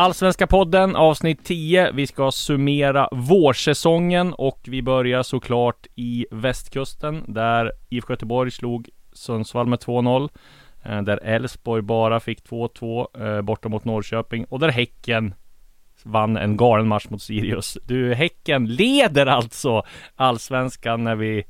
Allsvenska podden avsnitt 10. Vi ska summera vårsäsongen och vi börjar såklart i västkusten där IFK Göteborg slog Sundsvall med 2-0. eh, Där Elfsborg bara fick 2-2 eh, borta mot Norrköping och där Häcken vann en galen match mot Sirius. Du, Häcken leder alltså Allsvenskan när vi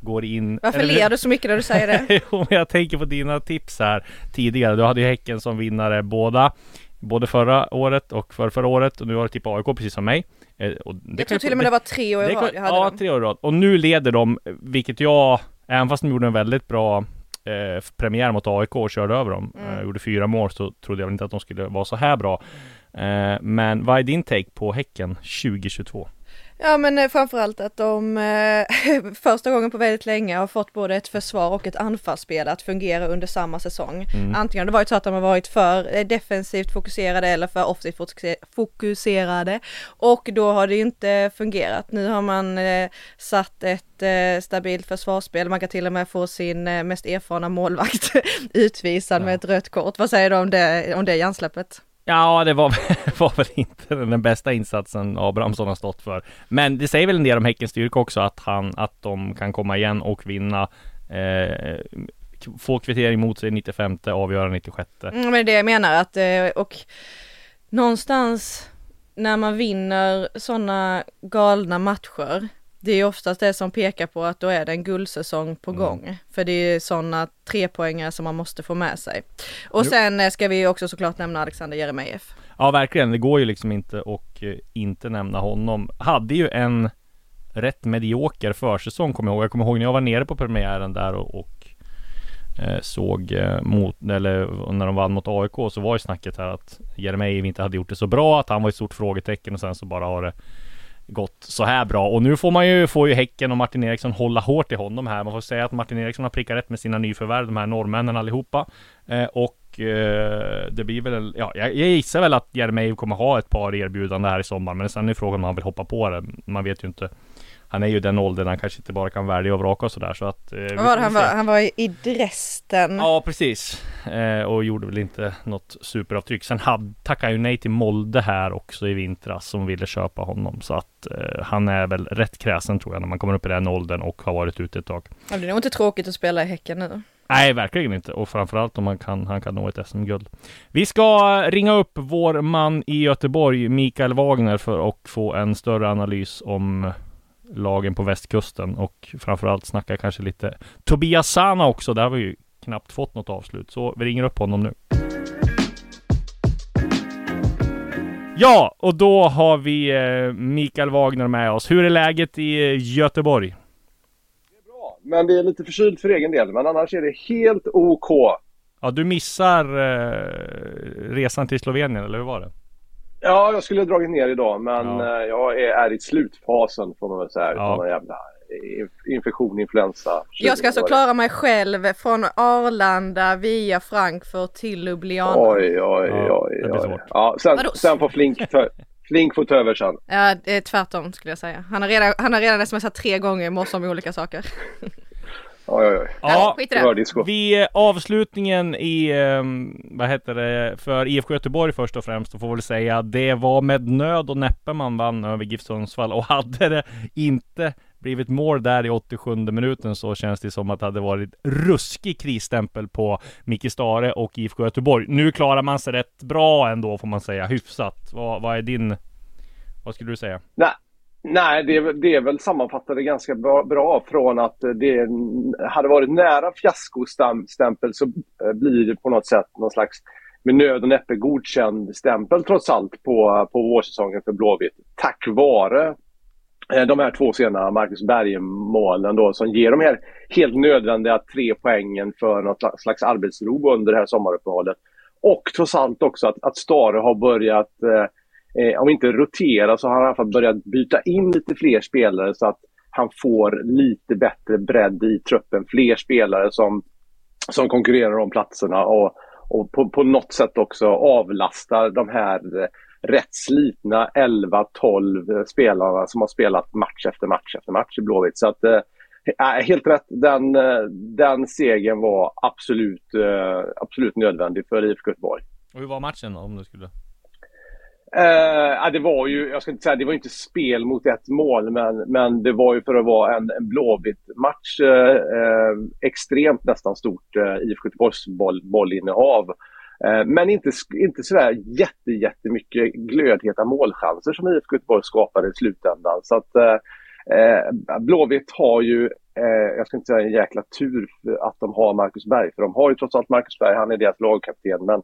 går in. Varför eller- ler du så mycket när du säger det? jo, jag tänker på dina tips här tidigare. Du hade ju Häcken som vinnare båda. Både förra året och för förra året och nu har du tippat AIK precis som mig. Eh, Och det Jag tror till och med det var tre år i rad jag hade Ja, dem. tre år i rad. Och nu leder de, vilket jag, även fast de gjorde en väldigt bra eh, premiär mot AIK och körde över dem, Mm. eh, gjorde fyra mål, så trodde jag väl inte att de skulle vara så här bra. Eh, men vad är din take på Häcken 2022? Ja men eh, framförallt att de eh, första gången på väldigt länge har fått både ett försvar och ett anfallsspel att fungera under samma säsong. Mm. Antingen har det varit så att de har varit för eh, defensivt fokuserade eller för offensivt fokuser- fokuserade och då har det inte fungerat. Nu har man eh, satt ett eh, stabilt försvarsspel, man kan till och med få sin eh, mest erfarna målvakt utvisad Ja. med ett rött kort. Vad säger du om det, om det hjärnsläppet? Ja, det var, var väl inte den bästa insatsen Abrahamsson har stått för. Men det säger väl en del om Häckens styrka också, att, han, att de kan komma igen och vinna. Eh, få kvittering mot sig 95, avgöra 96. Mm, men det är det jag menar att, eh, och någonstans när man vinner sådana galna matcher, det är oftast det som pekar på att då är det en guldsäsong på Mm. gång. För det är sådana trepoängare som man måste få med sig. Och Jo. sen eh, ska vi också såklart nämna Alexander Jeremejeff. Ja, verkligen. Det går ju liksom inte och eh, inte nämna honom. Hade ju en rätt medioker försäsong, kommer jag ihåg. Jag kommer ihåg när jag var nere på premiären där och, och eh, såg eh, mot, eller när de vann mot AIK, så var ju snacket här att Jeremejeff inte hade gjort det så bra, att han var ett stort frågetecken och sen så bara har det gått så här bra. Och nu får man ju, får ju Häcken och Martin Eriksson hålla hårt i honom här. Man får säga att Martin Eriksson har prickat rätt med sina nyförvärv, de här norrmännen allihopa. Eh, och eh, det blir väl, ja, jag, jag gissar väl att Jeremejeff kommer ha ett par erbjudanden här i sommar. Men sen är frågan om han vill hoppa på det. Man vet ju inte. Han är ju den åldern, han kanske inte bara kan välja och vraka och sådär så att... Eh, var han var? Han var i- Dresden. Ja precis. Eh, och gjorde väl inte något superavtryck. Sen hade, tackade han ju nej till Molde här också i vintras som ville köpa honom. Så att eh, han är väl rätt kräsen tror jag när man kommer upp i den åldern och har varit ute ett tag. Ja, Det är nog inte tråkigt att spela i Häcken nu. Nej, verkligen inte. Och framförallt om man kan, han kan nå ett SM-guld. Vi ska ringa upp vår man i Göteborg, Mikael Wagner, för att få en större analys om lagen på västkusten och framförallt snacka kanske lite Tobias Sana också. Där har vi ju knappt fått något avslut, så vi ringer upp honom nu. Ja, och då har vi eh, Mikael Wagner med oss. Hur är läget i eh, Göteborg? Men det är lite förkylt för egen del. Men annars är det helt OK. Ja, du missar eh, resan till Slovenien, eller hur var det? Ja, jag skulle ha dragit ner idag, men Ja. eh, jag är, är i slutfasen får man väl säga. Ja. En jävla inf- infektion, influensa. Jag ska alltså klara mig själv från Arlanda via Frankfurt till Ljubljana. Oj, oj, Ja, oj, oj. svårt. Ja, sen, sen får Flink ta, Flink få ta över sen. Ja, det är tvärtom skulle jag säga. Han har redan, han har redan smsat tre gånger i morse om olika saker. Oj, oj, oj. Ja, skit i Det det. var disco. vi eh, avslutningen i, eh, vad heter det, för IFK Göteborg först och främst, då får väl säga det var med nöd och näppe man vann över GIF Sundsvall och hade det inte blivit mål där i 87 minuten så känns det som att det hade varit ruskig krisstämpel på Micke Stare och IFK Göteborg. Nu klarar man sig rätt bra ändå får man säga, hyfsat. Vad, vad är din, vad skulle du säga? Nej, Nej, det, det är väl sammanfattade ganska bra, bra, från att eh, det hade varit nära fiaskostämpel så eh, blir det på något sätt någon slags med nöd och näppe godkänd stämpel trots allt på, eh, på vårsäsongen för Blåvitt. Tack vare de här två sena Marcus Berg-målen då som ger de här helt nödvändiga tre poängen för något slags arbetsro under det här sommaruppehållet. Och trots allt också att, att Stare har börjat eh, eh, om inte rotera så har han i alla fall börjat byta in lite fler spelare så att han får lite bättre bredd i truppen. Fler spelare som, som konkurrerar om platserna och, och på, på något sätt också avlastar de här eh, rätt slitna 11-12 eh, spelarna som har spelat match efter match efter match i Blåvitt. Så att, eh, eh helt rätt, den, den segern var absolut, eh, absolut nödvändig för IFK Göteborg. Och hur var matchen då, om du skulle Uh, det var ju, jag ska inte säga, det var inte spel mot ett mål, men, men det var ju för att vara en, en Blåvitt-match uh, eh, uh, eh, extremt nästan stort uh, IFK Göteborgs boll, bollinnehav. Uh, men inte, inte sådär jätte, jättemycket glödheta målchanser som IFK Göteborg skapade i slutändan. Så att Blåvitt har ju, jag ska inte säga en jäkla tur att de har Marcus Berg, för de har ju trots allt Marcus Berg, han är deras lagkapten, men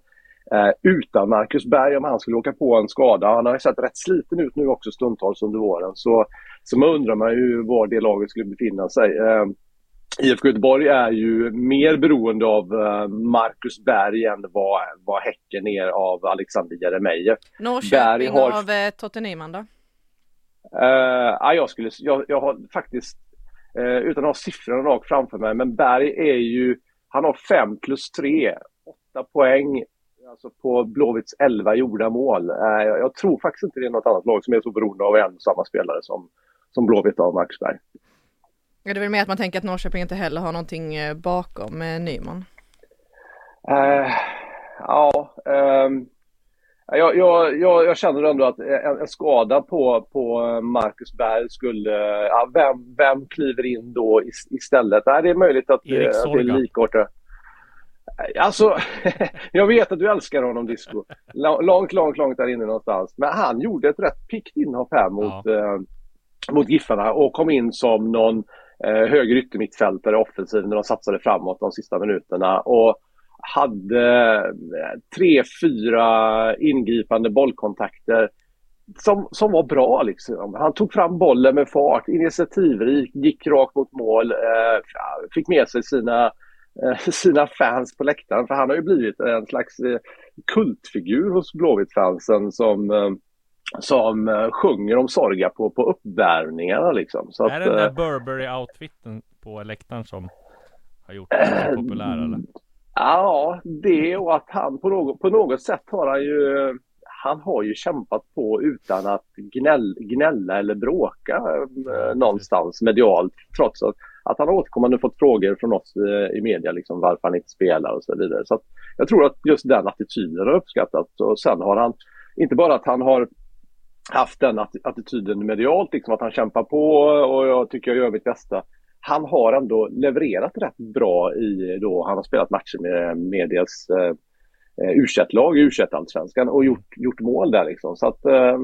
utan Marcus Berg om han skulle åka på en skada. Han har ju sett rätt sliten ut nu också stundtals under våren. Så, så man undrar man ju var det laget skulle befinna sig. Eh, IFK Göteborg är ju mer beroende av uh, Marcus Berg än vad, vad Häcken är av Alexander Jeremejeff. Norrköping har... av uh, Totte Nyman då? Uh, ja, jag, skulle, jag, jag har faktiskt, uh, utan att ha siffrorna rakt framför mig, men Berg är ju, han har 5 plus 3, 8 poäng Alltså på Blåvitts 11 gjorda mål. Eh, jag tror faktiskt inte det är något annat lag som är så beroende av en och samma spelare som, som Blåvitt av Max Berg. Ja, det är väl mer att man tänker att Norrköping inte heller har någonting eh, bakom med Nyman? Uh, ja, um, jag, jag, jag, jag, känner ändå att en, en, skada på, på Marcus Berg skulle... Ja, vem, vem kliver in då istället? Nej, det är möjligt att, att det är likartat. Alltså, jag vet att du älskar honom Disco. Långt, långt, långt där inne någonstans. Men han gjorde ett rätt pickt inhopp här mot, ja. eh, mot Giffarna och kom in som någon eh, höger yttermittfältare offensiv när de satsade framåt de sista minuterna. Och hade eh, tre, fyra ingripande bollkontakter som, som var bra. Liksom. Han tog fram bollen med fart, initiativrik, gick rakt mot mål, eh, fick med sig sina sina fans på läktaren. För han har ju blivit en slags eh, kultfigur hos Blåvitt-fansen som, eh, som sjunger om Sorga på, på uppvärmningarna liksom. Så är det den där Burberry-outfiten på läktaren som har gjort den så populär eller? Ja, det och att han på något, på något sätt har han ju han har ju kämpat på utan att gnäll, gnälla eller bråka eh, någonstans medialt trots att att han har återkommande fått frågor från oss eh, i media, liksom varför han inte spelar och så vidare. Så jag tror att just den attityden har uppskattats och sen har han, inte bara att han har haft den attityden medialt, liksom att han kämpar på och jag tycker jag gör mitt bästa. Han har ändå levererat rätt bra i då han har spelat matcher med medias eh, u lag i u allsvenskan och gjort, gjort mål där liksom. Så att eh,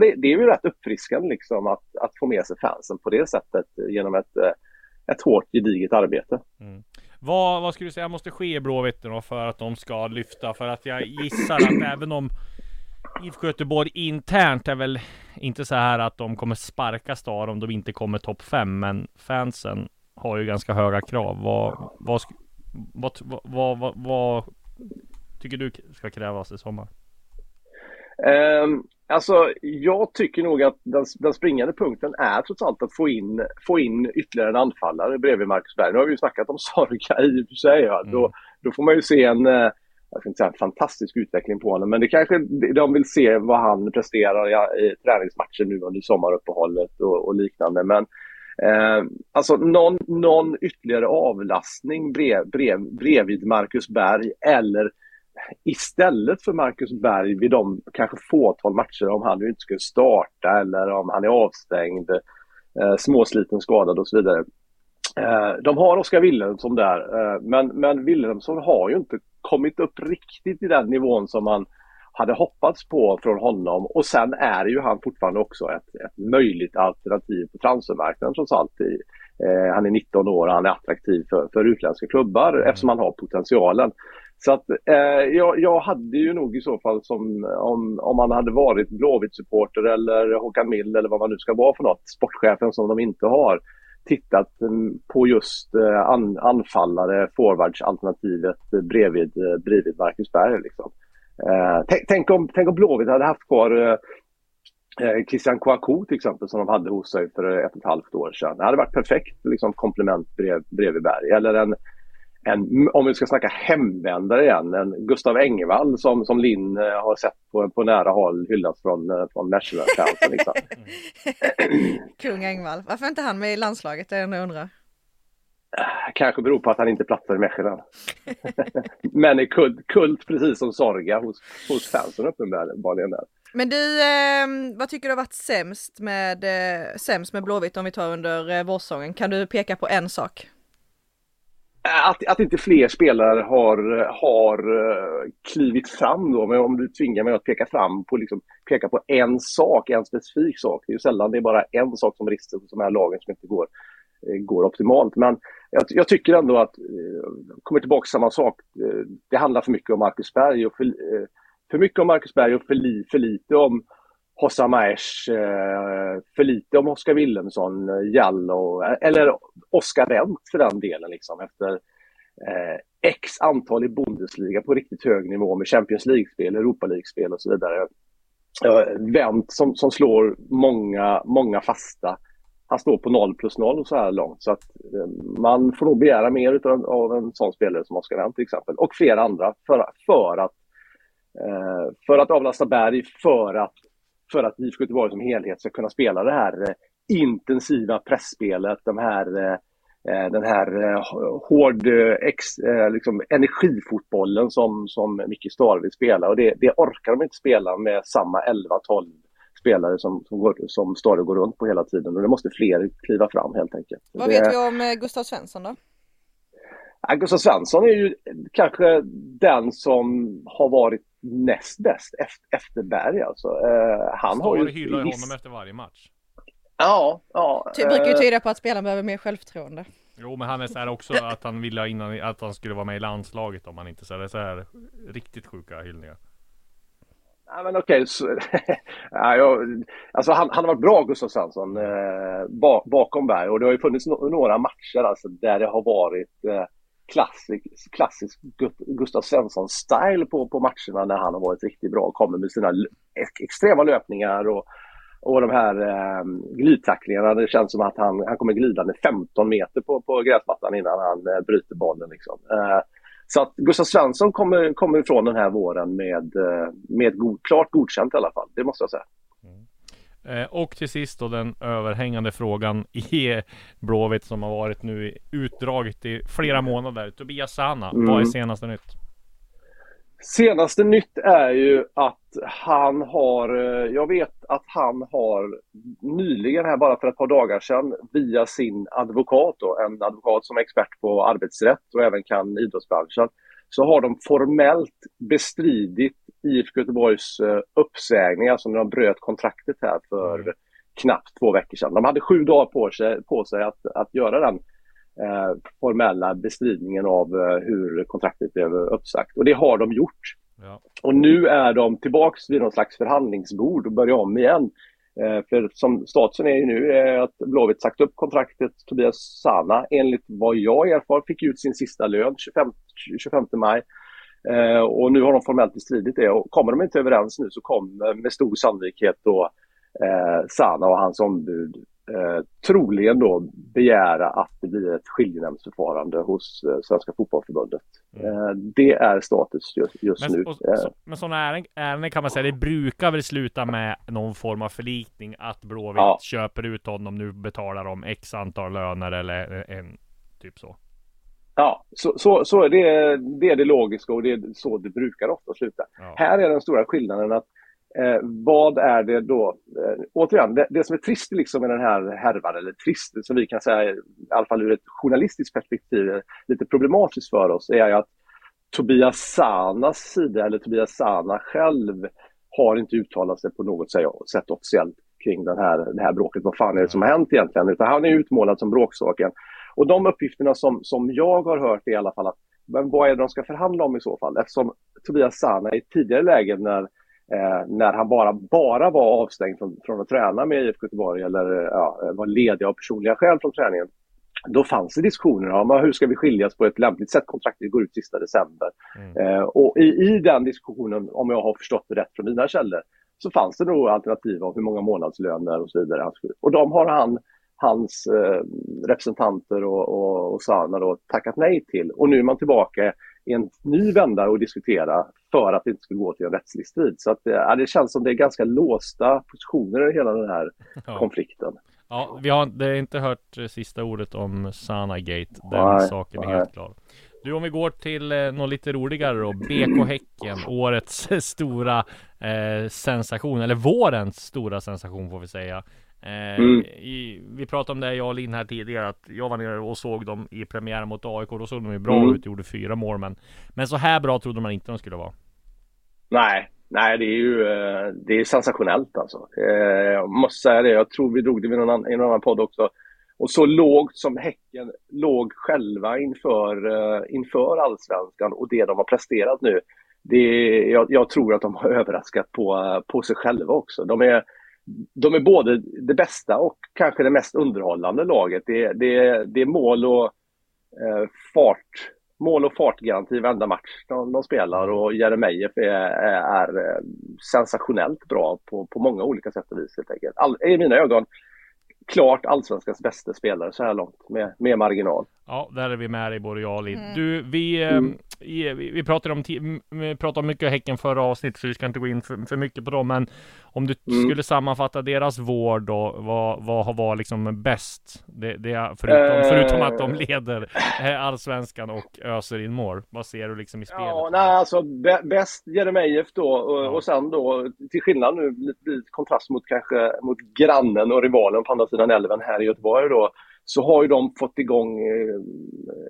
det, det, är ju rätt uppfriskande liksom att, att få med sig fansen på det sättet genom ett, eh, ett hårt gediget arbete. Mm. Vad, vad skulle du säga måste ske i Blåvitt då för att de ska lyfta? För att jag gissar att även om IFK Göteborg internt är väl inte så här att de kommer sparka Star om de inte kommer topp 5 men fansen har ju ganska höga krav. Vad, vad, vad, vad, vad, vad tycker du ska krävas i sommar? Um, alltså, jag tycker nog att den, den springande punkten är trots allt att få in, få in ytterligare en anfallare bredvid Marcus Berg. Nu har vi ju snackat om Sorga i och för sig. Ja. Mm. Då, då får man ju se en, eh, jag ska inte säga en fantastisk utveckling på honom, men det kanske de vill se vad han presterar i, i träningsmatcher nu under sommaruppehållet och, och liknande. Men Eh, alltså någon, någon ytterligare avlastning brev, brev, bredvid Marcus Berg eller istället för Marcus Berg vid de kanske fåtal matcher om han nu inte skulle starta eller om han är avstängd. eh, småsliten, skadad och så vidare. Eh, de har Oskar Wilhelmsson där, eh, men, men Wilhelmsson har ju inte kommit upp riktigt i den nivån som man hade hoppats på från honom och sen är ju han fortfarande också ett, ett möjligt alternativ på transfermarknaden trots allt. I, eh, han är 19 år och han är attraktiv för, för utländska klubbar mm. eftersom han har potentialen. Så att eh, jag, jag, hade ju nog i så fall som om, om man hade varit Blåvitt-supporter eller Håkan Mild eller vad man nu ska vara för något, sportchefen som de inte har, tittat mm, på just eh, an, anfallare, forwardsalternativet bredvid, eh, bredvid Marcus Berg. Liksom. Eh, tänk, tänk, om, tänk om Blåvitt hade haft kvar eh, eh Christian Kouakou till exempel som de hade hos sig för ett och ett halvt år sedan. Det hade varit perfekt liksom, komplement brev, bredvid Berg. Eller en, en, om vi ska snacka hemvändare igen, en Gustav Engvall som, som Linn eh, har sett på, på nära håll hyllas från, från National-fansen. Liksom. Kung Engvall, varför är inte han med i landslaget? Det är jag undrar. Kanske beror på att han inte platsar i Mechelen. Men är kult, kult precis som Sorga hos, hos fansen uppenbarligen. Där. Men du, eh, vad tycker du har varit sämst med, eh, sämst med Blåvitt om vi tar under eh, vårsäsongen? Kan du peka på en sak? Att, att inte fler spelare har, har uh, klivit fram då, men om du tvingar mig att peka fram på, liksom, peka på en sak, en specifik sak. Det är ju sällan det är bara en sak som brister hos de här lagen som inte går, Eh, går optimalt. Men jag, jag tycker ändå att, eh, kommer tillbaka till samma sak, eh, det handlar för mycket om Marcus Berg och för, eh, för mycket om Marcus Berg och för, li, för lite om Hossa Maesh, eh, för lite om Oskar Wilhelmsson, eh, Jallo eller Oskar Wendt för den delen liksom efter eh, x antal i Bundesliga på riktigt hög nivå med Champions League-spel, Europa League-spel och så vidare. Wendt som, som slår många, många fasta. Han står på 0 plus 0 så här långt så att eh, man får nog begära mer utav, av en sån spelare som Oskar Wendt till exempel och flera andra för, för att eh, för att avlasta Berg, för att för att IFK Göteborg som helhet ska kunna spela det här eh, intensiva pressspelet, de här, den här hård ex, liksom energifotbollen som, som Micke Stare vill spela. Och det, det orkar de inte spela med samma 11-12 spelare som, som, går, som Stare går runt på hela tiden. Och det måste fler kliva fram helt enkelt. Vad det, vet vi om Gustav Svensson då? Gustav Svensson är ju kanske den som har varit näst bäst efter Berg alltså. Uh, han Stare har ju... hyllar ju honom efter varje match. Ja, ja. Det brukar ju eh, tyda på att spelaren behöver mer självförtroende. Jo, men han är så här också att han ville innan att han skulle vara med i landslaget om han inte så här, så här riktigt sjuka hyllningar. Ja, men okej, okay, ja, jag, alltså han, han, har varit bra Gustav Svensson eh, bakom Berg och det har ju funnits no några matcher alltså, där det har varit eh, klassisk, klassisk Gustav Svensson-style på, på matcherna när han har varit riktigt bra och kommer med sina extrema löpningar och, och de här eh, glidtacklingarna. Det känns som att han, han kommer glidande 15 meter på, på gräsmattan innan han eh, bryter bollen. Liksom. Eh, så att Gustav Svensson kommer, kommer ifrån den här våren med, eh, med god, klart godkänt i alla fall, det måste jag säga. Eh, och till sist då den överhängande frågan i Blåvitt som har varit nu utdraget i flera månader. Tobias Sana, mm. vad är senaste nytt? Senaste nytt är ju att han har, eh, jag vet att han har nyligen här bara för ett par dagar sedan via sin advokat då, en advokat som är expert på arbetsrätt och även kan idrottsbranschen, så har de formellt bestridit IFK Göteborgs uh, uppsägning, alltså när de bröt kontraktet här för mm. knappt två veckor sedan. De hade sju dagar på sig, på sig att, att göra den uh, formella bestridningen av uh, hur kontraktet blev uppsagt. Och det har de gjort. Ja. Och nu är de tillbaks vid någon slags förhandlingsbord och börjar om igen. För som statusen är ju nu är att Blåvitt sagt upp kontraktet. Tobias Sana, enligt vad jag erfar, fick ut sin sista lön 25, 25 maj. Eh, och nu har de formellt bestridit det och kommer de inte överens nu så kommer med stor sannolikhet då eh, Sana och hans ombud eh, troligen då begära att det blir ett skiljenämndsförfarande hos eh, Svenska Fotbollförbundet. Mm. Eh, det är status just, just men, nu. Och, så, men sådana ärenden, kan man säga, det brukar väl sluta med någon form av förlikning att Blåvitt ja. köper ut honom, nu betalar de x antal löner eller en typ så. Ja, så, så, så är det, det är det logiska och det är så det brukar ofta sluta. Ja. Här är den stora skillnaden att Eh, vad är det då? Eh, återigen, det, det, som är trist liksom med den här härvan, eller trist som vi kan säga, i alla fall ur ett journalistiskt perspektiv, lite problematiskt för oss, är att Tobias Sanas sida, eller Tobias Sana själv, har inte uttalat sig på något sätt officiellt kring den här, det här bråket. Vad fan är det som har hänt egentligen? Utan han är utmålad som bråksaken. Och de uppgifterna som, som jag har hört är i alla fall att men vad är det de ska förhandla om i så fall? Eftersom Tobias Sana i tidigare lägen när, eh, när han bara, bara var avstängd från, från att träna med IFK Göteborg eller ja, var ledig av personliga skäl från träningen. Då fanns det diskussioner om hur ska vi skiljas på ett lämpligt sätt. Kontraktet går ut sista december. Mm. Eh, och i, i den diskussionen, om jag har förstått det rätt från mina källor, så fanns det nog alternativ om hur många månadslöner och så vidare. Och de har han, hans eh, representanter och, och, och Sana då tackat nej till. Och nu är man tillbaka i en ny vända och diskutera för att det inte ska gå till en rättslig strid. Så att, eh, det känns som det är ganska låsta positioner i hela den här ja. konflikten. Ja, vi har det inte hört sista ordet om Sana-gate. Den nej, saken är nej. helt klar. Du, om vi går till eh, något lite roligare då. BK Häcken, årets stora eh, sensation, eller vårens stora sensation får vi säga. Eh, mm. i, vi pratade om det jag och Linn här tidigare, att jag var nere och såg dem i premiären mot AIK. Då såg de ju bra mm. ut, gjorde fyra mål, men, men så här bra trodde man inte de skulle vara. Nej, nej det är ju eh, det är sensationellt alltså. Eh, jag måste säga det, jag tror vi drog det i någon annan, i någon annan podd också och så lågt som Häcken låg själva inför, inför allsvenskan och det de har presterat nu. Det, jag, jag tror att de har överraskat på, på sig själva också. De är, de är både det bästa och kanske det mest underhållande laget. Det, det, det är mål och uh, fart mål och fartgaranti varenda match de, de spelar och Jeremejeff är, är, är, sensationellt bra på, på många olika sätt och vis helt enkelt. All, I mina ögon klart allsvenskans bästa spelare så här långt med, med marginal. Ja, där är vi med dig både jag och Linn. Mm. Du, vi, mm. Vi, vi pratade om, vi pratade om mycket Häcken förra avsnittet så vi ska inte gå in för, för mycket på dem. Men om du mm. skulle sammanfatta deras vård då, vad, vad har varit liksom bäst? Det, det förutom, eh, förutom att de leder eh, allsvenskan och öser in mål. Vad ser du liksom i spelet? Ja, nej, alltså bäst Jeremejeff då och, ja. och sen då till skillnad nu, lite kontrast mot kanske mot grannen och rivalen på andra sidan älven här i Göteborg då så har ju de fått igång, eh,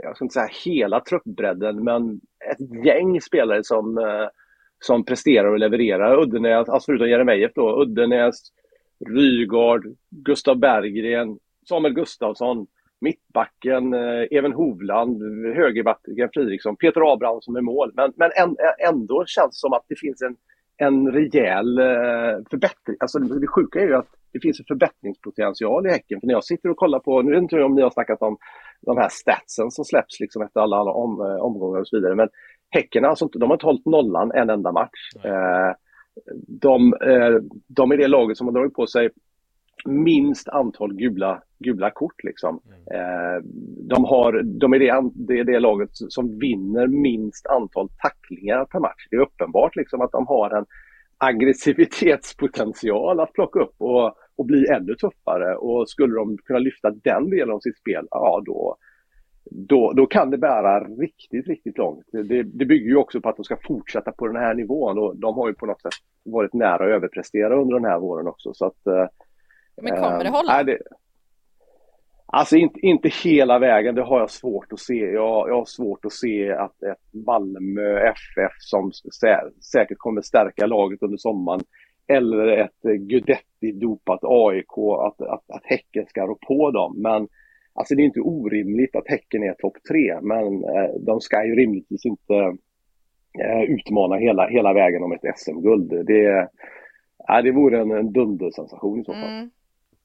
jag ska inte säga hela truppbredden, men ett gäng spelare som, eh, som presterar och levererar. Uddenäs, alltså förutom Jeremejeff då, Uddenäs, Rygaard, Gustav Berggren, Samuel Gustafsson, mittbacken, eh, Even Hovland, högerbacken Fridriksson, Peter Abrahamsson som är mål. Men, men ändå känns det som att det finns en, en rejäl förbättring. Alltså det sjuka är ju att det finns en förbättringspotential i Häcken. För när jag sitter och kollar på, nu vet inte om ni har snackat om de här statsen som släpps liksom efter alla, alla om, eh, omgångar och så vidare. Men Häcken alltså de har inte hållit nollan en enda match. Eh, de, eh, de är det laget som har dragit på sig minst antal gula, gula kort. Liksom. Mm. Eh, de, har, de är det, det, är det laget som vinner minst antal tacklingar per match. Det är uppenbart liksom, att de har en aggressivitetspotential att plocka upp och, och bli ännu tuffare. Och skulle de kunna lyfta den delen av sitt spel, ja då, då, då kan det bära riktigt, riktigt långt. Det, det bygger ju också på att de ska fortsätta på den här nivån och de har ju på något sätt varit nära att överprestera under den här våren också. Så att, Men kommer det hålla? Äh, det, Alltså inte, inte hela vägen, det har jag svårt att se. Jag, jag har svårt att se att ett Malmö FF som sä, säkert kommer stärka laget under sommaren eller ett Gudetti-dopat AIK, att, att, att Häcken ska rå på dem. Men alltså det är inte orimligt att Häcken är topp tre, men eh, de ska ju rimligtvis inte eh, utmana hela, hela vägen om ett SM-guld. Det, eh, det vore en, en dundersensation i så fall. Mm.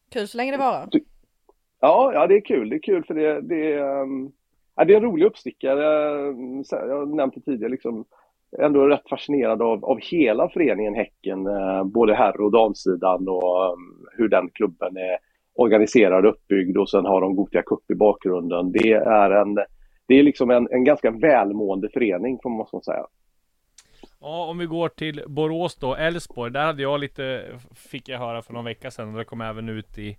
Kul så länge det varar. Ja, ja det är kul. Det är kul för det, det, um, ja, det är en rolig uppstickare. Jag har nämnt det tidigare, liksom, ändå rätt fascinerad av, av hela föreningen Häcken, eh, både herr och damsidan och um, hur den klubben är organiserad och uppbyggd och sen har de Gothia Cup i bakgrunden. Det är en, det är liksom en, en ganska välmående förening får man säga. Ja, om vi går till Borås då, Elfsborg. Där hade jag lite, fick jag höra för någon vecka sedan, och det kom även ut i,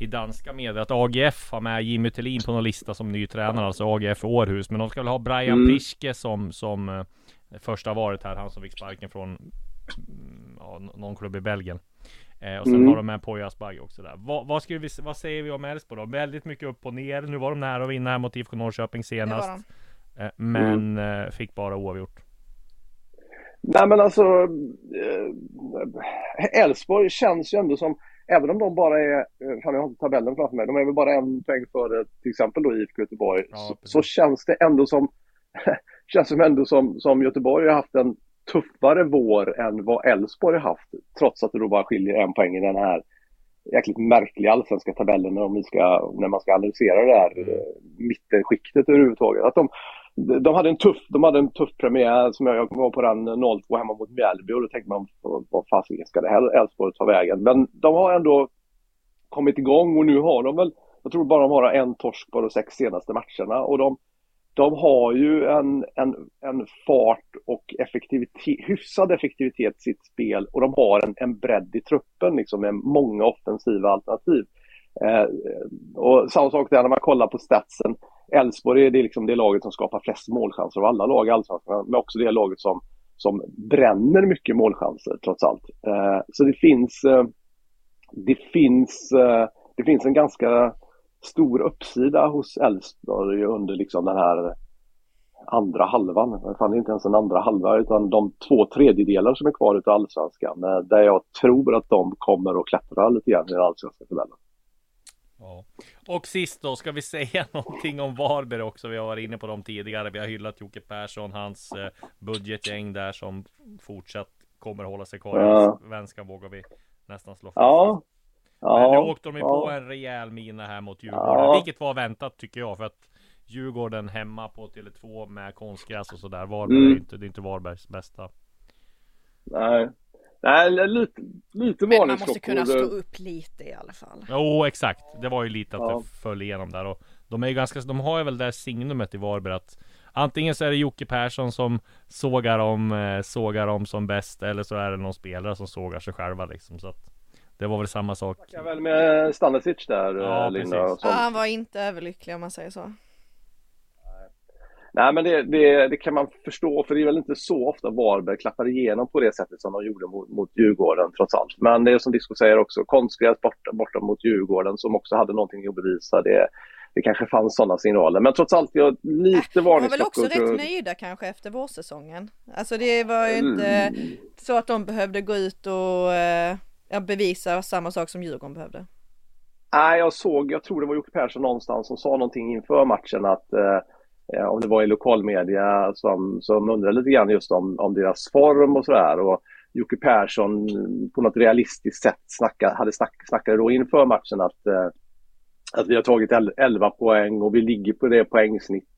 i danska medier, att AGF har med Jimmy Tillin på någon lista som ny tränare, alltså AGF Århus. Men de ska väl ha Brian mm. Priske som, som första varit här, han som fick sparken från mm, ja, någon klubb i Belgien. Eh, och sen Mm. har de med Poya Asbaghi också där. Vad, vad, vi, vad säger vi om Elfsborg då? Väldigt mycket upp och ner. Nu var de nära att vinna här mot IFK Norrköping senast. Eh, men eh, fick bara oavgjort. Nej men alltså eh, Elfsborg känns ju ändå som, även om de bara är, eh, fan jag har inte tabellen framför mig, de är väl bara en poäng före till exempel då IFK Göteborg. Ja, så, så känns det ändå som, känns som ändå som, som Göteborg har haft en tuffare vår än vad Elfsborg har haft. Trots att det då bara skiljer en poäng i den här jäkligt märkliga allsvenska tabellen om vi ska, när man ska analysera det här eh, mittenskiktet överhuvudtaget. Att de, de hade en tuff, de hade en tuff premiär som jag, var på den 0-2 hemma mot Mjällby och då tänkte man vad vad fasiken ska det här Elfsborg ta vägen? Men de har ändå kommit igång och nu har de väl, jag tror bara de har en torsk på de sex senaste matcherna och de, de har ju en, en, en fart och effektivitet, hyfsad effektivitet i sitt spel och de har en, en bredd i truppen liksom med många offensiva alternativ. Eh, och samma sak där när man kollar på statsen. Elfsborg är det, liksom det laget som skapar flest målchanser av alla lag i Allsvenskan, men också det laget som, som bränner mycket målchanser trots allt. Eh, så det finns, eh, det finns, eh, det finns en ganska stor uppsida hos Elfsborg under liksom den här andra halvan. Fan, det är inte ens en andra halva utan de två tredjedelar som är kvar utav allsvenskan. eh, Där jag tror att de kommer att klättra lite grann i den allsvenska tabellen. Ja. Och sist då, ska vi säga någonting om Varberg också? Vi har varit inne på dem tidigare. Vi har hyllat Jocke Persson, hans eh, budgetgäng där som fortsatt kommer hålla sig kvar Ja. i Svenskan vågar vi nästan slå fast. Ja. Men nu åkte de ju ja. på en rejäl mina här mot Djurgården, Ja. vilket var väntat tycker jag. För att Djurgården hemma på Tele2 med konstgräs och sådär. Varberg Mm. är inte, det är inte Varbergs bästa. Nej. Nej, lite, lite Men man måste kunna stå upp lite i alla fall. Jo, exakt. Det var ju lite att Ja. det föll igenom där. Och de är ju ganska, de har ju väl det här signumet i Varberg att Antingen så är det Jocke Persson som sågar om, eh, sågar om som bäst Eller så är det någon spelare som sågar sig själva liksom så att Det var väl samma sak Jag väl med Stanisic där, Ja, eh, Linda. Ja, han var inte överlycklig om man säger så. Nej, men det, det, det kan man förstå, för det är väl inte så ofta Varberg klappar igenom på det sättet som de gjorde mot, mot Djurgården trots allt. Men det är som Disco säger också, konstgräs borta, borta mot Djurgården som också hade någonting att bevisa. Det, det kanske fanns sådana signaler, men trots allt, jag lite De var väl varningsklockor. också rätt nöjda kanske efter vårsäsongen. Alltså det var ju inte Mm. så att de behövde gå ut och eh, ja, bevisa samma sak som Djurgården behövde. Nej, jag såg, jag tror det var Jocke Persson någonstans som sa någonting inför matchen att eh, om det var i lokalmedia som, som undrade lite grann just om, om deras form och sådär. Och Jocke Persson på något realistiskt sätt snacka, hade snack, snackade då inför matchen att, eh, att vi har tagit 11 poäng och vi ligger på det poängsnitt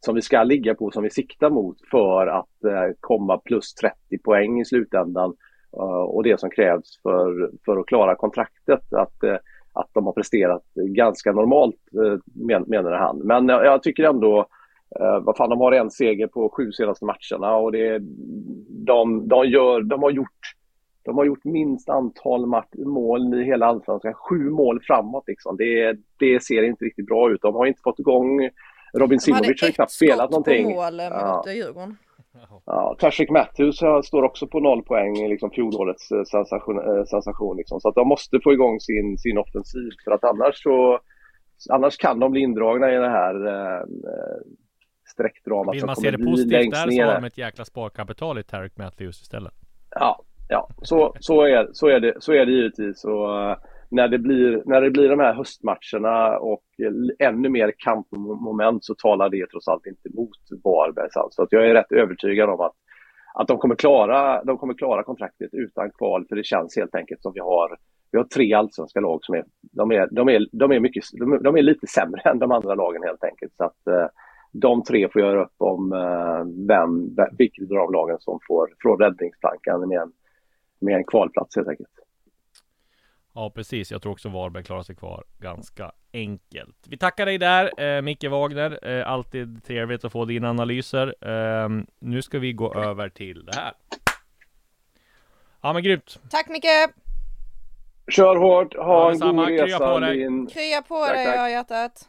som vi ska ligga på, som vi siktar mot för att eh, komma plus 30 poäng i slutändan. Eh, och det som krävs för, för att klara kontraktet. Att, eh, att de har presterat ganska normalt, eh, men, menade han. Men jag, jag tycker ändå, eh, vad fan, de har en seger på sju senaste matcherna och det, de, de, gör, de, har gjort, de har gjort minst antal mat- mål i hela allsvenskan. Sju mål framåt liksom. Det, det ser inte riktigt bra ut. De har inte fått igång Robin De hade Simovic har ju ett knappt spelat skott någonting. på mål eh, mot Ja. Djurgården. Ja, Tashik Matthews har- står också på noll poäng, liksom fjolårets eh, sensation. eh, sensation liksom. Så att de måste få igång sin, sin offensiv för att annars så Annars kan de bli indragna i det här eh, streckdramat Vill man se det positivt där så har de ett jäkla sparkapital i Tarek Matthews istället Ja, ja så, så, är, så, är det, så är det givetvis. Och, eh, när, det blir, när det blir de här höstmatcherna och ännu mer kampmoment så talar det trots allt inte mot Varbergs alls. Så att jag är rätt övertygad om att, att de, kommer klara, de kommer klara kontraktet utan kval för det känns helt enkelt som vi har vi har tre allsvenska lag som är, de är, de är, de är, mycket, de är, de är lite sämre än de andra lagen helt enkelt. Så att eh, de tre får göra upp om eh, vem, vilket av lagen som får från räddningsplankan med en, med en kvalplats helt enkelt. Ja precis, jag tror också Varberg klarar sig kvar ganska enkelt. Vi tackar dig där eh, Micke Wagner, eh, alltid trevligt att få dina analyser. Eh, nu ska vi gå över till det här. Ja men grymt! Tack Micke! Kör hårt, ha Ja, en detsamma. god Krya resa. på dig. Din... Krya på Tack, dig tack. ja, hjärtat!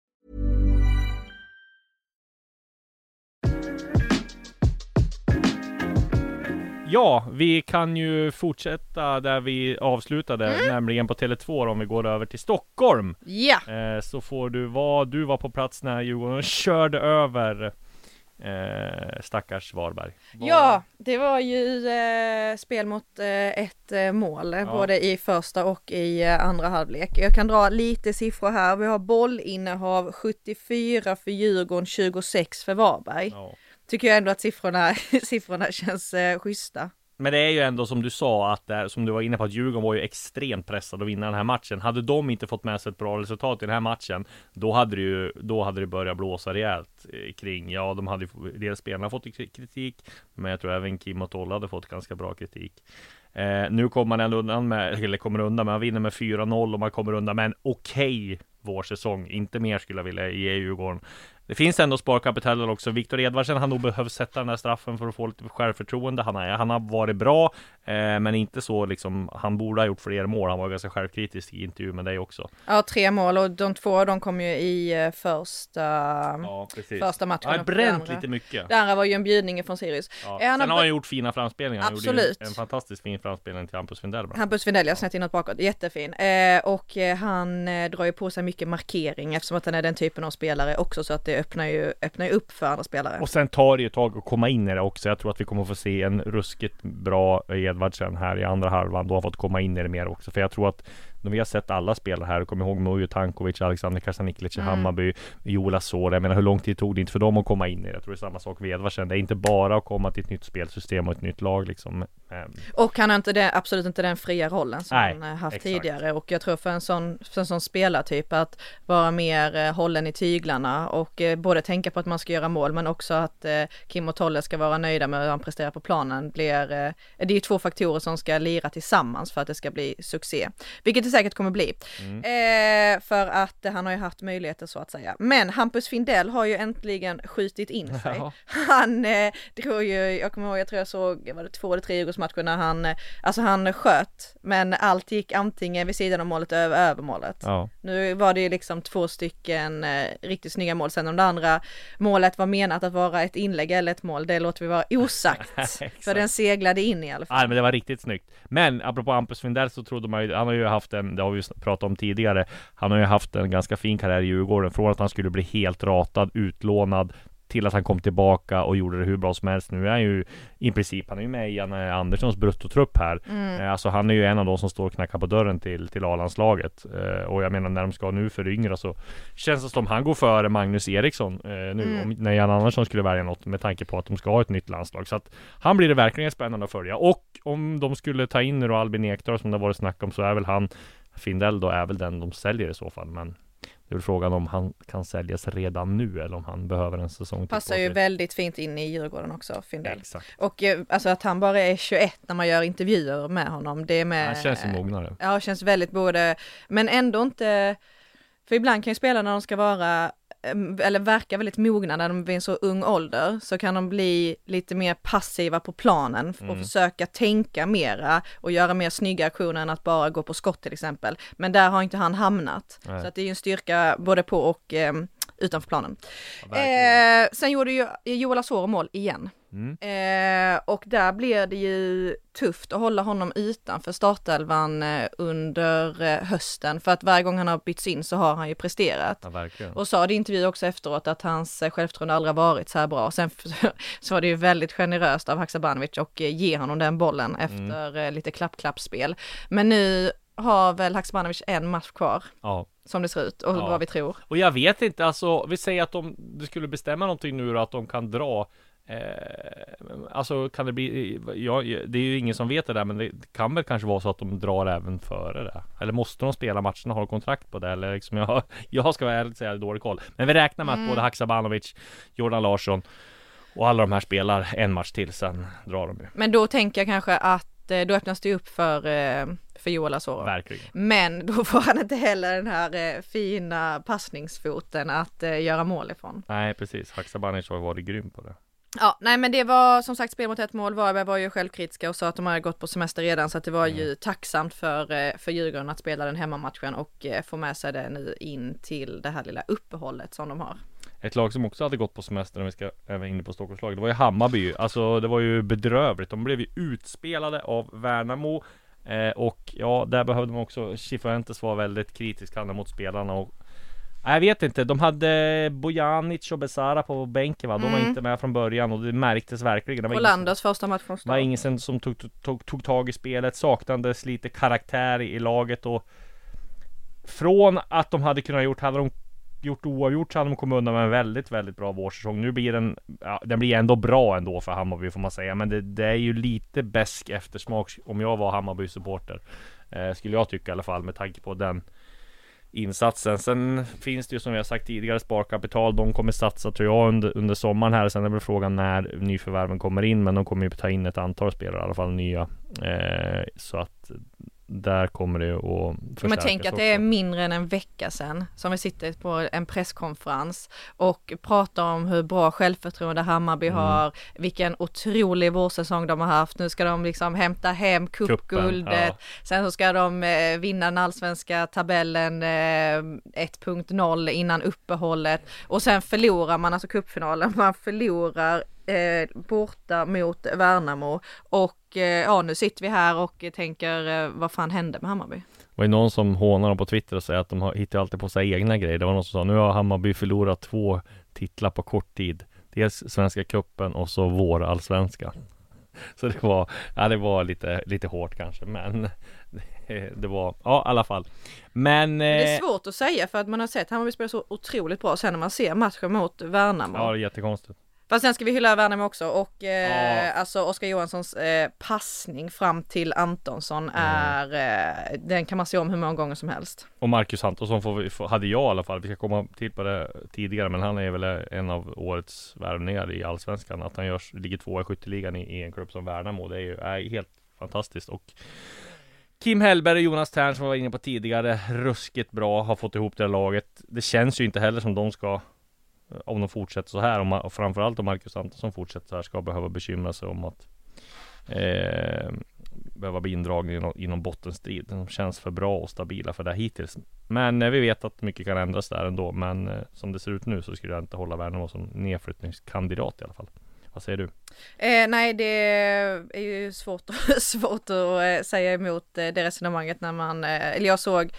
Ja, vi kan ju fortsätta där vi avslutade, nämligen på Tele2 om vi går över till Stockholm. Ja! Eh, så får du vara, du var på plats när Djurgården körde över eh, stackars Varberg. Vad- Ja, det var ju eh, spel mot eh, ett eh, mål, eh, både i första och i eh, andra halvlek. Jag kan dra lite siffror här. Vi har bollinnehav 74 för Djurgården, 26 för Varberg. Ja. Tycker jag ändå att siffrorna, siffrorna känns eh, schyssta. Men det är ju ändå som du sa att som du var inne på att Djurgården var ju extremt pressad att vinna den här matchen. Hade de inte fått med sig ett bra resultat i den här matchen, då hade det ju, då hade det börjat blåsa rejält eh, kring, ja de hade ju, dels spelarna fått kritik, men jag tror även Kim och Tolle hade fått ganska bra kritik. Eh, nu kommer man ändå undan med, eller kommer undan, men man vinner med 4-0 och man kommer undan med en okej vårsäsong. Inte mer skulle jag vilja ge Djurgården. Det finns ändå sparkapital också. Viktor Edvardsen har nog behövt sätta den här straffen för att få lite självförtroende. Han har, han har varit bra, eh, men inte så liksom. Han borde ha gjort fler mål. Han var ganska självkritisk i intervju med dig också. Ja, tre mål och de två av dem kom ju i eh, första, Ja, första matchen. Han har bränt lite mycket. Det andra var ju en bjudning från Sirius. Ja. Eh, han Sen har han gjort fina framspelningar. Han gjorde Absolut. ju en fantastiskt fin framspelning till Hampus Findell. Hampus Findell, jag snett inåt bakåt, jättefin. Eh, och eh, han eh, drar ju på sig mycket markering eftersom att han är den typen av spelare också så att det öppnar ju, öppnar ju upp för andra spelare. Och sen tar det ju ett tag att komma in i det också. Jag tror att vi kommer få se en ruskigt bra Edvardsen här i andra halvan. Då har fått komma in i det mer också. För jag tror att vi har sett alla spelare här, kom ihåg Mujo Tankovic, Alexander Kasaniklic i Mm. Hammarby, Joel Asoro. Jag menar hur lång tid tog det inte för dem att komma in i det? Jag tror det är samma sak med Edvardsen. Det är inte bara att komma till ett nytt spelsystem och ett nytt lag liksom. Ehm, Och han har inte det, absolut inte den fria rollen som Nej, han eh, haft exakt. tidigare och jag tror för en sån, för en sån spelartyp att vara mer eh, hållen i tyglarna och eh, både tänka på att man ska göra mål men också att Kim och Tolle ska vara nöjda med hur han presterar på planen blir, det är ju två faktorer som ska lira tillsammans för att det ska bli succé. Vilket säkert kommer bli. Eh, för att han har ju haft möjligheter så att säga. Men Hampus Findell har ju äntligen skjutit in sig. Ja. Han eh, drog ju, jag kommer ihåg, jag tror jag såg, var det två eller tre Djurgårdsmatcher när han, eh, alltså han sköt, men allt gick antingen vid sidan av målet över, över målet. ja. Nu var det ju liksom två stycken eh, riktigt snygga mål, sen om det andra målet var menat att vara ett inlägg eller ett mål, det låter vi vara osagt. För den seglade in i alla fall. Ja men det var riktigt snyggt. Men apropå Hampus Findell så trodde man ju, han har ju haft en, det har vi ju pratat om tidigare, han har ju haft en ganska fin karriär i Djurgården. Från att han skulle bli helt ratad, utlånad, till att han kom tillbaka och gjorde det hur bra som helst. Nu är han ju i princip, han är ju med i Janne Anderssons bruttotrupp här. Eh, Alltså han är ju en av de som står och knackar på dörren till, till A-landslaget. Eh, och jag menar när de ska nu föryngra så känns det som han går före Magnus Eriksson eh, nu. Om, när Janne Andersson skulle välja något med tanke på att de ska ha ett nytt landslag. Så att han blir det verkligen spännande att följa. Och om de skulle ta in nu då Albin Ekdal som det har varit snack om så är väl han Findell då är väl den de säljer i så fall. Men det är väl frågan om han kan säljas redan nu eller om han behöver en säsong Passar ju väldigt fint in i Djurgården också, Findell. Exakt. Och eh, alltså att han bara är 21 när man gör intervjuer med honom, det är med... Han känns ju mognare. Ja, känns väldigt både, men ändå inte, för ibland kan ju spela när de ska vara, eller verka väldigt mogna när de är i en så ung ålder, så kan de bli lite mer passiva på planen och Mm. försöka tänka mera och göra mer snygga aktioner än att bara gå på skott till exempel. Men där har inte han hamnat. Nej. Så att det är ju en styrka både på och em, utanför planen. verkligen. Eh, sen gjorde ju Joel Asoro mål igen. Mm. Eh, och där blir det ju tufft att hålla honom utanför startelvan eh, under eh, hösten för att varje gång han har bytts in så har han ju presterat. Ja. Och sa det i intervju också efteråt att hans eh, självförtroende aldrig varit så här bra. Sen så var det ju väldigt generöst av Haksabanovic och ge honom den bollen efter eh, lite klapp-klapp-spel. Men nu har väl Haksabanovic en match kvar Ja. som det ser ut och Ja. vad vi tror. Och jag vet inte, alltså vi säger att de, det skulle bestämma någonting nu då, att de kan dra alltså kan det bli, ja, det är ju ingen som vet det där men det kan väl kanske vara så att de drar även före det. Eller måste de spela matcherna, har kontrakt på det? Eller liksom jag, jag ska vara ärligt säga dålig koll. Men vi räknar med att Mm. både Haksabanovic, Jordan Larsson och alla de här spelar en match till, sen drar de ju. Men då tänker jag kanske att eh, då öppnas det upp för, eh, för Joel Asoro. Verkligen. Men då får han inte heller den här eh, fina passningsfoten att eh, göra mål ifrån. Nej precis, Haksabanovic har varit grym på det. Ja, nej men det var som sagt spel mot ett mål. Varberg var ju självkritiska och sa att de hade gått på semester redan så att det var ju tacksamt för, eh, för Djurgården att spela den hemmamatchen och eh, få med sig det nu in till det här lilla uppehållet som de har. Ett lag som också hade gått på semester, om vi ska även inne på Stockholmslaget, det var ju Hammarby. Alltså det var ju bedrövligt. De blev ju utspelade av Värnamo. Eh, och ja, där behövde man också, Cifuentes var väldigt kritisk han mot spelarna och Nej, jag vet inte, de hade Bojanic och Besara på bänken va? De var Mm. inte med från början och det märktes verkligen. Det var Landers första match från det var start. ingen som, tog, tog, tog tag i spelet, saknades lite karaktär i, i laget och Från att de hade kunnat gjort, hade de gjort oavgjort så hade de kommit undan med en väldigt, väldigt bra vårsäsong. Nu blir den, ja, den blir ändå bra ändå för Hammarby får man säga. Men det, det är ju lite besk eftersmak om jag var Hammarby-supporter. Eh, skulle jag tycka i alla fall med tanke på den insatsen. Sen finns det ju som vi har sagt tidigare sparkapital. De kommer satsa tror jag under, under sommaren här. Sen är väl frågan när nyförvärven kommer in. Men de kommer ju ta in ett antal spelare i alla fall nya. Eh, så att där kommer det att förstärkas tänk att också. det är mindre än en vecka sedan som vi sitter på en presskonferens och pratar om hur bra självförtroende Hammarby Mm. har, vilken otrolig vårsäsong de har haft. Nu ska de liksom hämta hem cupguldet, ja. sen så ska de eh, vinna den allsvenska tabellen eh, 1.0 innan uppehållet och sen förlorar man alltså cupfinalen, man förlorar eh, borta mot Värnamo och eh, ja nu sitter vi här och tänker eh, vad fan hände med Hammarby? Det var ju någon som hånar dem på Twitter och säger att de har, hittar alltid på sig egna grejer. Det var någon som sa nu har Hammarby förlorat två titlar på kort tid. Dels Svenska Cupen och så vår allsvenska. Så det var, ja det var lite, lite hårt kanske men det, det var, ja i alla fall. Men Det är eh, svårt att säga för att man har sett Hammarby spela så otroligt bra sen när man ser matchen mot Värnamo. Ja det är jättekonstigt. Fast sen ska vi hylla Värnamo också och eh, Ja. alltså Oskar Johanssons eh, passning fram till Antonsson Mm. är, eh, den kan man se om hur många gånger som helst. Och Marcus Antonsson får vi, får, hade jag i alla fall, vi ska komma till på det tidigare Men han är väl en av årets värvningar i Allsvenskan Att han görs, ligger tvåa i skytteligan i, i en klubb som Värnamo Det är ju är helt fantastiskt och Kim Hellberg och Jonas Tern som vi var inne på tidigare Ruskigt bra, har fått ihop det här laget Det känns ju inte heller som de ska om de fortsätter så här, om, och framförallt om Marcus Antonsson fortsätter så här Ska behöva bekymra sig om att eh, Behöva bli indragen i någon, bottenstrid. De känns för bra och stabila för det här hittills. Men eh, vi vet att mycket kan ändras där ändå. Men eh, som det ser ut nu så skulle jag inte hålla Värnamo som nedflyttningskandidat i alla fall. Vad säger du? Eh, nej det är ju svårt, svårt att eh, säga emot eh, det resonemanget när man, eh, eller jag såg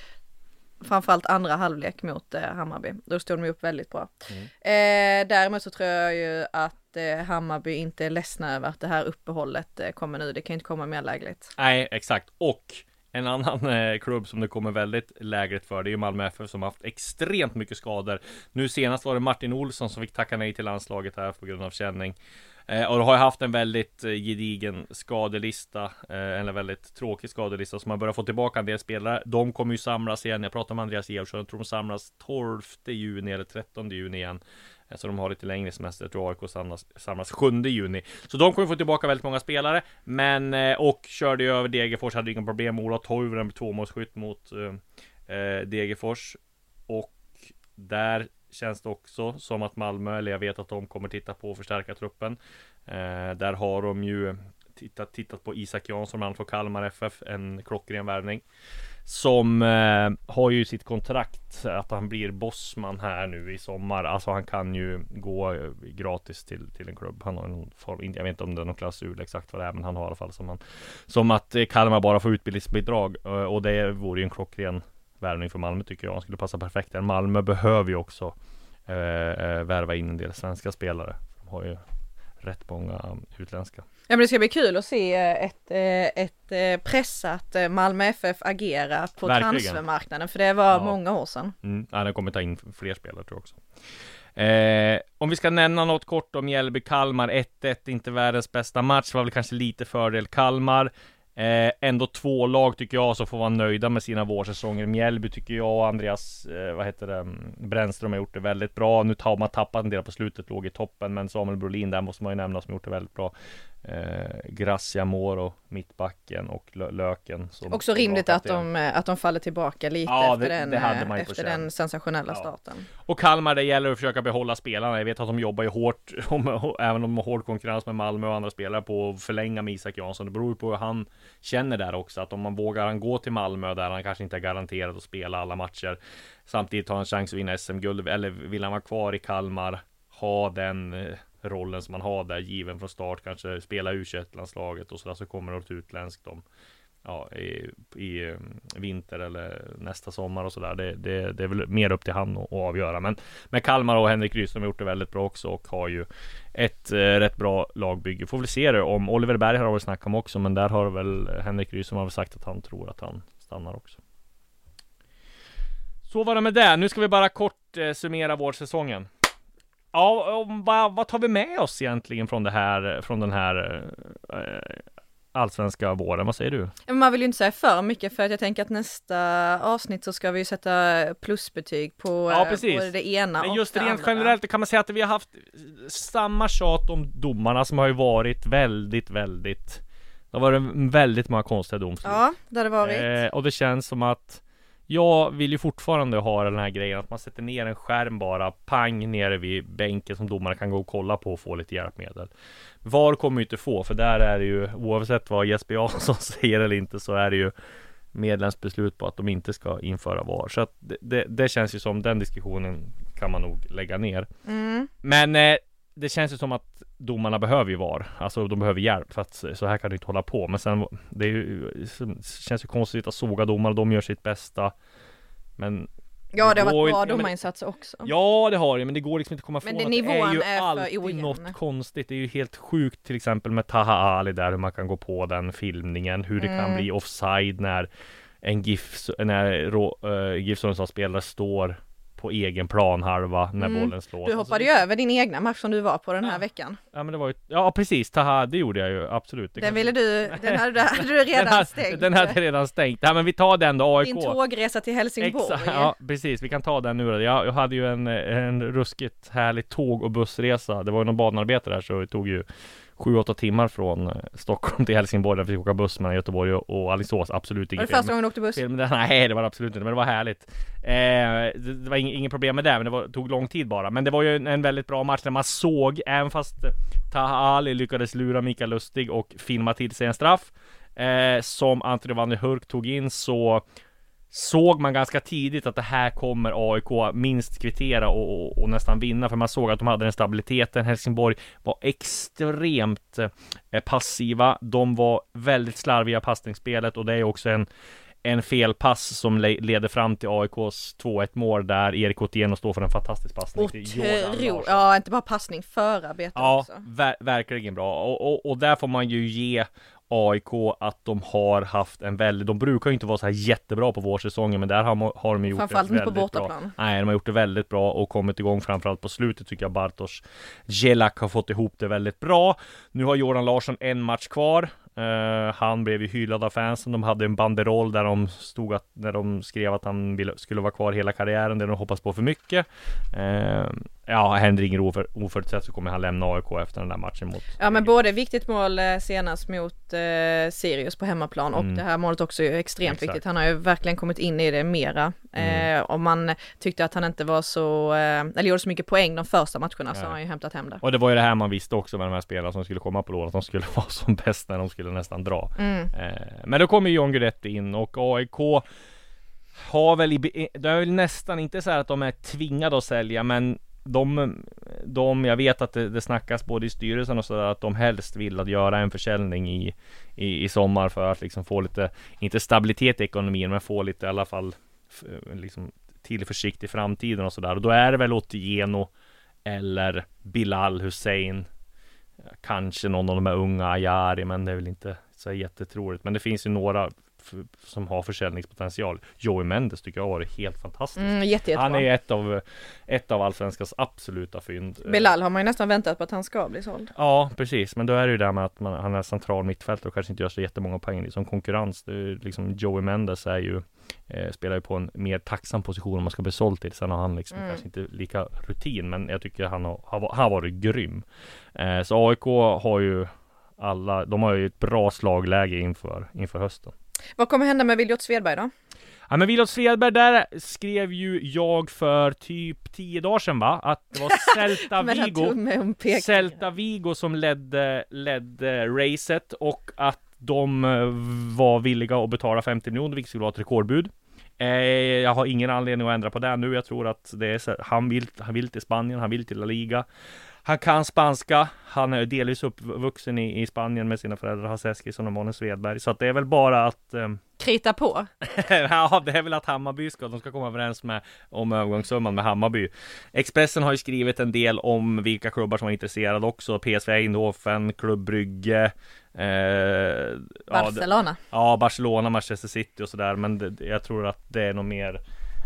framförallt andra halvlek mot eh, Hammarby. Då stod de upp väldigt bra. Eh, däremot så tror jag ju att eh, Hammarby inte är ledsna över att det här uppehållet eh, kommer nu. Det kan inte komma mer lägligt. Nej, exakt. Och en annan eh, klubb som det kommer väldigt lägligt för Det är ju Malmö FF som har haft extremt mycket skador. Nu senast var det Martin Olsson som fick tacka nej till landslaget här på grund av känning. Eh, Och har jag haft en väldigt eh, gedigen skadelista eh, En väldigt tråkig skadelista som man börjar få tillbaka en del spelare. De kommer ju samlas igen. Jag pratade med Andreas Georgsson Jag tror de samlas 12 juni eller 13 juni igen så de har lite längre semester. Jag tror AIK samlas, samlas 7 juni. Så de kommer få tillbaka väldigt många spelare. Men, eh, och körde ju över Degerfors, hade inga problem. Ola Toivonen blev tvåmålsskytt mot eh, eh, Degerfors. Och där känns det också som att Malmö, eller jag vet att de kommer titta på att förstärka truppen. Eh, där har de ju tittat, tittat på Isak Jansson, bland annat från Kalmar FF, en klockren värvning. Som eh, har ju sitt kontrakt eh, att han blir bossman här nu i sommar. Alltså han kan ju gå eh, gratis till, till en klubb. Han har någon form, jag vet inte om det är någon klausul exakt vad det är, men han har i alla fall som, han, som att eh, Kalmar bara får utbildningsbidrag. Och det vore ju en klockren värvning för Malmö tycker jag. Han skulle passa perfekt där. Malmö behöver ju också eh, värva in en del svenska spelare. De har ju rätt många utländska. Ja men det ska bli kul att se eh, ett, eh, ett eh, pressat Malmö FF agera på Verkligen. transfermarknaden för det var Ja. många år sedan. Mm, ja, den kommer ta in fler spelare tror jag också. Eh, om vi ska nämna något kort om Mjällby-Kalmar 1-1, inte världens bästa match, var väl kanske lite fördel Kalmar. Eh, ändå två lag tycker jag som får vara nöjda med sina vårsäsonger. Mjällby tycker jag och Andreas, eh, vad heter det, mm, Brännström har gjort det väldigt bra. Nu har man tappat en del på slutet, låg i toppen, men Samuel Brolin där måste man ju nämna som gjort det väldigt bra. Eh, Gracia Moro, mittbacken och Löken. Också rimligt att de, eh, att de faller tillbaka lite ja, efter, det, den, det eh, efter den sensationella ja. starten. Och Kalmar, det gäller att försöka behålla spelarna. Jag vet att de jobbar ju hårt, om, även om de har hård konkurrens med Malmö och andra spelare på att förlänga med Isak Jansson. Det beror på hur han känner där också. Att om man vågar han gå till Malmö där han kanske inte är garanterad att spela alla matcher. Samtidigt har han chans att vinna SM-guld. Eller vill han vara kvar i Kalmar? Ha den eh, rollen som man har där given från start. Kanske spela u landslaget och sådär. Så kommer något utländskt om ja, i, i mm, vinter eller nästa sommar och sådär. Det, det, det är väl mer upp till han att, att avgöra. Men med Kalmar och Henrik Rydström har gjort det väldigt bra också och har ju ett eh, rätt bra lagbygge. Får väl se det om Oliver Berg har varit snackat om också, men där har väl Henrik Rydström har väl sagt att han tror att han stannar också. Så var det med det. Nu ska vi bara kort eh, summera vårsäsongen. Ja, vad, vad tar vi med oss egentligen från det här, från den här eh, allsvenska våren, vad säger du? Man vill ju inte säga för mycket för att jag tänker att nästa avsnitt så ska vi sätta plusbetyg på, ja, precis. på det ena Men just rent andra. generellt kan man säga att vi har haft samma tjat om domarna som har ju varit väldigt, väldigt Det har varit väldigt många konstiga domslut. Ja, det har det varit. Eh, och det känns som att jag vill ju fortfarande ha den här grejen att man sätter ner en skärm bara pang nere vid bänken som domaren kan gå och kolla på och få lite hjälpmedel. VAR kommer ju inte få för där är det ju oavsett vad Jesper Jansson säger eller inte så är det ju medlemsbeslut på att de inte ska införa VAR. Så att det, det, det känns ju som den diskussionen kan man nog lägga ner. Mm. Men eh, det känns ju som att domarna behöver ju VAR. Alltså de behöver hjälp för att så här kan det inte hålla på. Men sen det, ju, det känns ju konstigt att såga domare. De gör sitt bästa. Men Ja det har varit bra domarinsatser också. Ja det har det, men det går liksom inte att komma ifrån men det, att det är ju är alltid något konstigt. Det är ju helt sjukt till exempel med Taha Ali där hur man kan gå på den filmningen. Hur det mm. kan bli offside när en GIF, när uh, GIF spelare står på egen planhalva när mm. bollen slås. Du hoppade ju över din egna match som du var på den här veckan. Ja men det var ju, ja precis, Taha, det gjorde jag ju absolut. Det den ville du, den hade, hade du redan den stängt. Den hade redan stängt. Ja men vi tar den då, AIK. Din tågresa till Helsingborg. Exakt, ja precis, vi kan ta den nu då. Jag, jag hade ju en, en ruskigt härlig tåg och bussresa. Det var ju någon banarbetare där så det tog ju 7-8 timmar från eh, Stockholm till Helsingborg där vi fick åka buss mellan Göteborg och Alingsås. Absolut inget Var det första gången du åkte buss? Film. Nej, det var det absolut inte, men det var härligt. Eh, det, var inget problem med det, men det var, tog lång tid bara. Men det var ju en, en väldigt bra match där man såg, även fast Taha Ali lyckades lura Mikael Lustig och filma till sig en straff eh, som Anthony van der Hurk tog in så såg man ganska tidigt att det här kommer AIK minst kvittera och, och, och, nästan vinna för man såg att de hade den stabiliteten. Helsingborg var extremt eh, passiva. De var väldigt slarviga i passningsspelet och det är också en en felpass som le leder fram till AIKs 2-1 mål där Erik Otieno står för en fantastisk passning Otroligt, ja inte bara passning, förarbete ja, också. Ver verkligen bra och, och, och där får man ju ge AIK att de har haft en väldigt, de brukar ju inte vara så här jättebra på vårsäsongen men där har, har de gjort det väldigt på bortaplan. bra. Nej, de har gjort det väldigt bra och kommit igång framförallt på slutet tycker jag Bartosz Gelak har fått ihop det väldigt bra. Nu har Jordan Larsson en match kvar. Uh, han blev ju hyllad av fansen. De hade en banderoll där de stod att, när de skrev att han ville, skulle vara kvar hela karriären, det de hoppas på för mycket. Uh, ja, händer inget oför, oförutsett så kommer han lämna AIK efter den där matchen mot Ja men både viktigt mål eh, senast mot eh, Sirius på hemmaplan och mm. det här målet också är extremt Exakt. viktigt. Han har ju verkligen kommit in i det mera. Mm. Om man tyckte att han inte var så, eller gjorde så mycket poäng de första matcherna ja. så har han ju hämtat hem det. Och det var ju det här man visste också med de här spelarna som skulle komma på lån, att de skulle vara som bäst när de skulle nästan dra. Mm. Eh, men då kommer John Guidetti in och AIK har väl, i, det är väl nästan inte så här att de är tvingade att sälja men de, de, jag vet att det, det snackas både i styrelsen och sådär att de helst vill att göra en försäljning i, i, i sommar för att liksom få lite, inte stabilitet i ekonomin, men få lite i alla fall liksom tillförsikt i framtiden och sådär. Och då är det väl Otieno eller Bilal Hussein. Kanske någon av de här unga Ayari, men det är väl inte så jättetroligt. Men det finns ju några som har försäljningspotential. Joey Mendes tycker jag har varit helt fantastisk. Mm, jätte, jättebra. Han är ett av, ett av allsvenskans absoluta fynd. Bilal har man ju nästan väntat på att han ska bli såld. Ja, precis. Men då är det ju det med att man, han är central mittfältare och kanske inte gör så jättemånga poäng. Som konkurrens, det är liksom Joey Mendes är ju eh, Spelar ju på en mer tacksam position om man ska bli såld till. Sen har han liksom Mm. kanske inte lika rutin, men jag tycker han har, har, har varit grym. Eh, så AIK har ju alla, de har ju ett bra slagläge inför, inför hösten. Vad kommer hända med Viljot Svedberg då? Ja men Wilhelm Svedberg, där skrev ju jag för typ 10 dagar sedan va? Att det var Celta Vigo. Celta Vigo som ledde, ledde racet och att de eh, var villiga att betala 50 miljoner, vilket skulle vara ett rekordbud. Eh, jag har ingen anledning att ändra på det nu. Jag tror att det är så, han vill, han vill till Spanien, han vill till La Liga. Han kan spanska. Han är delvis uppvuxen i, i Spanien med sina föräldrar Hasse Eskilsson och Måne Svedberg. Så att det är väl bara att eh, Krita på. ja, det är väl att Hammarby ska, de ska komma överens med om övergångssumman med Hammarby. Expressen har ju skrivit en del om vilka klubbar som är intresserade också. PSV Eindhoven, Klubb Brygge. Eh, ja, Barcelona. Ja, Barcelona, Manchester City och sådär. Men det, jag tror att det är nog mer eh,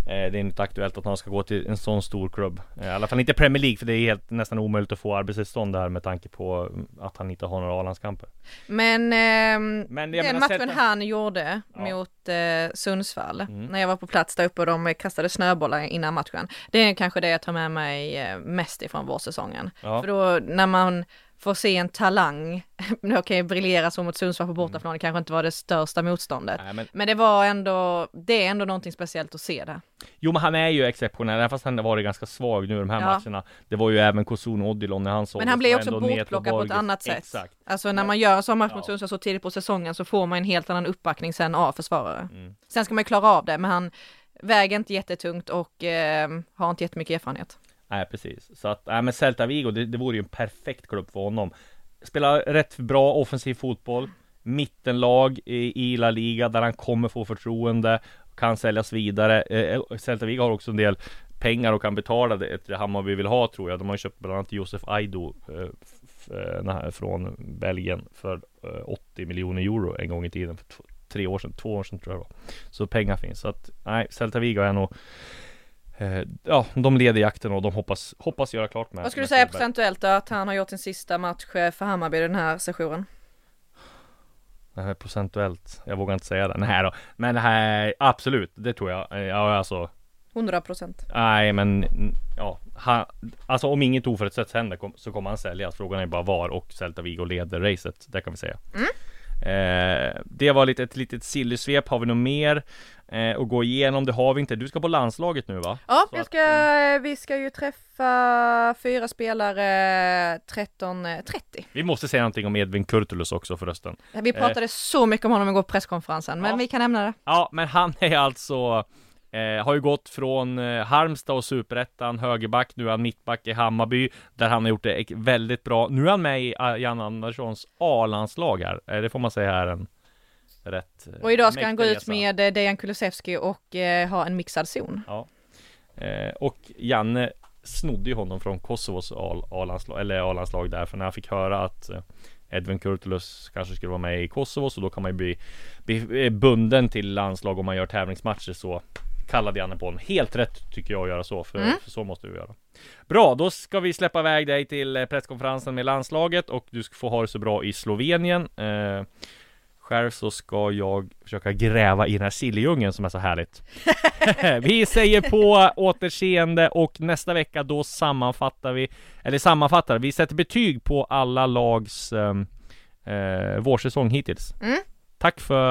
det är inte aktuellt att han ska gå till en sån stor klubb. Eh, I alla fall inte Premier League, för det är helt nästan omöjligt att få arbetstillstånd där med tanke på mm, att han inte har några A-landskamper. Men, ehm, Men den matchen Celta- han gjorde Ja. mot eh, Sundsvall, Mm. när jag var på plats där uppe och de kastade snöbollar innan matchen. Det är kanske det jag tar med mig eh, mest ifrån vårsäsongen. Ja. För då när man får se en talang, nu okej briljera så mot Sundsvall på bortaplan, det kanske inte var det största motståndet. Nej, men Men det var ändå, det är ändå någonting speciellt att se det. Jo men han är ju exceptionell, även fast han varit ganska svag nu de här Ja. matcherna. Det var ju även Kosun Odilon när han såg Men han blir också bortplockad på ett annat sätt. Exakt. Alltså när man gör en sån match mot Ja. Sundsvall så tidigt på säsongen så får man en helt annan uppbackning sen av försvarare. Mm. Sen ska man ju klara av det, men han väger inte jättetungt och eh, har inte jättemycket erfarenhet. Nej precis. Så att, nej men Celta Vigo, det, det vore ju en perfekt klubb för honom. Spelar rätt bra offensiv fotboll. Mittenlag i, i La Liga där han kommer få förtroende. Kan säljas vidare. Eh, eh Celta Vigo har också en del pengar och kan betala det till Hammarby vill ha tror jag. De har ju köpt bland annat Josef Aido eh, eh från Belgien för eh, 80 miljoner euro en gång i tiden. För tre år sedan, två år sedan tror jag det var. Så pengar finns. Så att nej, Celta Vigo är nog Ja, de leder jakten och de hoppas, hoppas göra klart med Vad skulle du säga Svedberg. procentuellt då, att han har gjort sin sista match eh, för Hammarby den här sessionen? Nej, procentuellt. Jag vågar inte säga det. Nej då. Men här, absolut, det tror jag. Eh, Ja, alltså. 100 procent. Nej, men mm, ja. Han, alltså om inget oförutsett händer så kommer han säljas. Frågan är bara var och Celta Vigo leder racet. Det kan vi säga. Eh, det var lite, ett litet sillysvep. Har vi något mer eh, att gå igenom? Det har vi inte. Du ska på landslaget nu va? Ja, jag att, ska, eh, vi ska ju träffa fyra spelare 13.30. Vi måste säga någonting om Edvin Kurtulus också förresten. Vi pratade så mycket om honom igår på presskonferensen, men Ja. vi kan nämna det. Ja, men han är alltså eh, har ju gått från eh, Halmstad och Superettan, högerback, nu är han mittback i Hammarby, där han har gjort det väldigt bra. Nu är han med i eh, Jan Anderssons A-landslag här. Eh, det får man säga är en rätt eh, Och idag ska han gå ut med eh, Dejan Kulusevski och eh, ha en mixad zon. Eh, och Janne snodde ju honom från Kosovos A-landslag, eller A-landslag där, för när han fick höra att eh, Edvin Kurtulus kanske skulle vara med i Kosovo, så då kan man ju bli, bli bunden till landslag om man gör tävlingsmatcher så kallade Janne på honom. Helt rätt tycker jag att göra så, för, för så måste vi göra. Bra, då ska vi släppa iväg dig till presskonferensen med landslaget och du ska få ha det så bra i Slovenien. Eh, själv så ska jag försöka gräva i den här silljungen som är så härligt. vi säger på återseende och nästa vecka då sammanfattar vi, eller sammanfattar, vi sätter betyg på alla lags um, eh, vårsäsong hittills. Mm. Tack för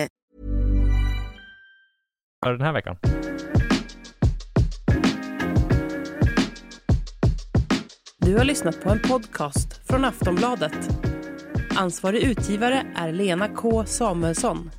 Den här veckan. Du har lyssnat på en podcast från Aftonbladet. Ansvarig utgivare är Lena K Samuelsson.